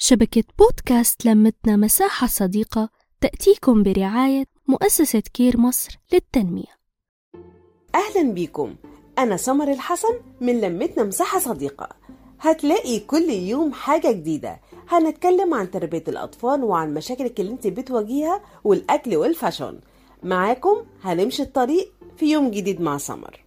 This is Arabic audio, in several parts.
شبكة بودكاست لمتنا مساحة صديقة تأتيكم برعاية مؤسسة كير مصر للتنمية. أهلا بيكم أنا سمر الحسن من لمتنا مساحة صديقة. هتلاقي كل يوم حاجة جديدة. هنتكلم عن تربية الأطفال وعن مشاكلك اللي انت بتواجهها والأكل وال fashion معاكم هنمشي الطريق في يوم جديد مع سمر.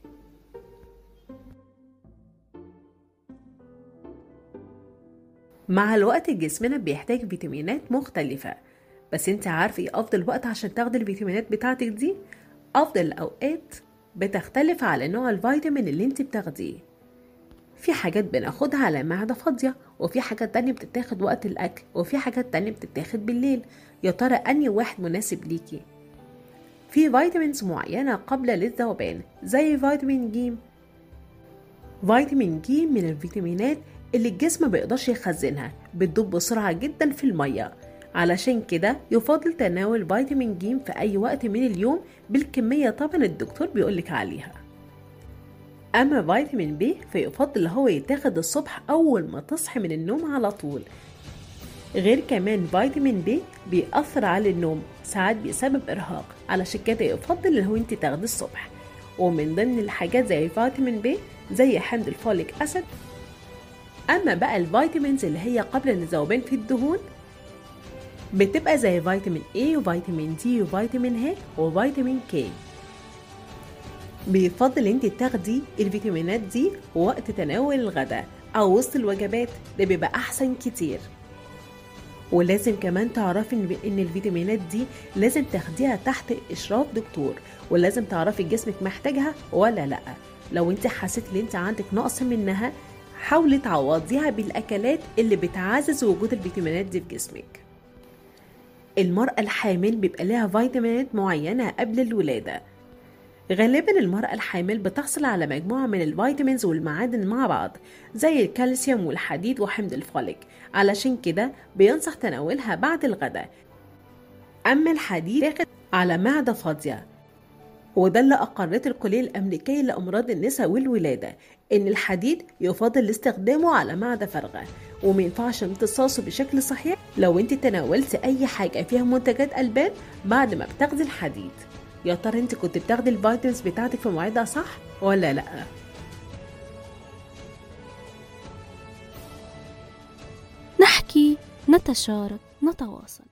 مع الوقت جسمنا بيحتاج فيتامينات مختلفة. بس انت عارف إيه افضل وقت عشان تاخدي الفيتامينات بتاعتك دي؟ افضل الاوقات بتختلف على نوع الفيتامين اللي انت بتاخديه. في حاجات بناخدها على معدة فاضية وفي حاجات تانية بتتاخد وقت الأكل وفي حاجات تانية بتتاخد بالليل. يا ترى أنهي واحد مناسب ليكي؟ في vitamins معينة قابلة للذوبان زي فيتامين ج فيتامين ج من الفيتامينات اللي الجسم مبيقدرش يخزنها بتدوب بسرعة جدا في المية. علشان كده يفضل تناول فيتامين ج في أي وقت من اليوم بالكمية طبعا الدكتور بيقولك عليها. أما فيتامين ب فيفضل هو يتاخد الصبح أول ما تصحي من النوم على طول. غير كمان فيتامين ب بيأثر على النوم ساعات بيسبب إرهاق. علشان كده يفضل إن هو انت تاخديه الصبح. ومن ضمن الحاجات زي فيتامين ب زي حمض ال folic acid أما بقى ال vitamins اللي هي قابلة للذوبان في الدهون بتبقى زي فيتامين A وفيتامين D وفيتامين E وفيتامين K. بيفضل انت تاخدي الفيتامينات دي وقت تناول الغداء أو وسط الوجبات ده بيبقى أحسن كتير. ولازم كمان تعرفي إن الفيتامينات دي لازم تاخديها تحت إشراف دكتور ولازم تعرفي جسمك محتاجها ولا لأ. لو انت حسيت إن انت عندك نقص منها حاولي تعوضيها بالأكلات اللي بتعزز وجود الفيتامينات دي في جسمك. المرأة الحامل بيبقى لها فيتامينات معينة قبل الولادة. غالبا المرأة الحامل بتحصل على مجموعة من ال vitamins والمعادن مع بعض زي الكالسيوم والحديد وحمض الفوليك. علشان كده بينصح تناولها بعد الغداء. أما الحديد على معدة فاضية. وده اللي أقرته الكلية الأمريكية لأمراض النساء والولادة إن الحديد يفضل استخدامه على معدة فارغة ومينفعش امتصاصه بشكل صحيح لو أنت تناولت أي حاجة فيها منتجات ألبان بعد ما بتاخدي الحديد يا ترى أنت كنت بتاخدي الفيتامينز بتاعتك في مواعيدها صح ولا لأ؟ نحكي نتشارك نتواصل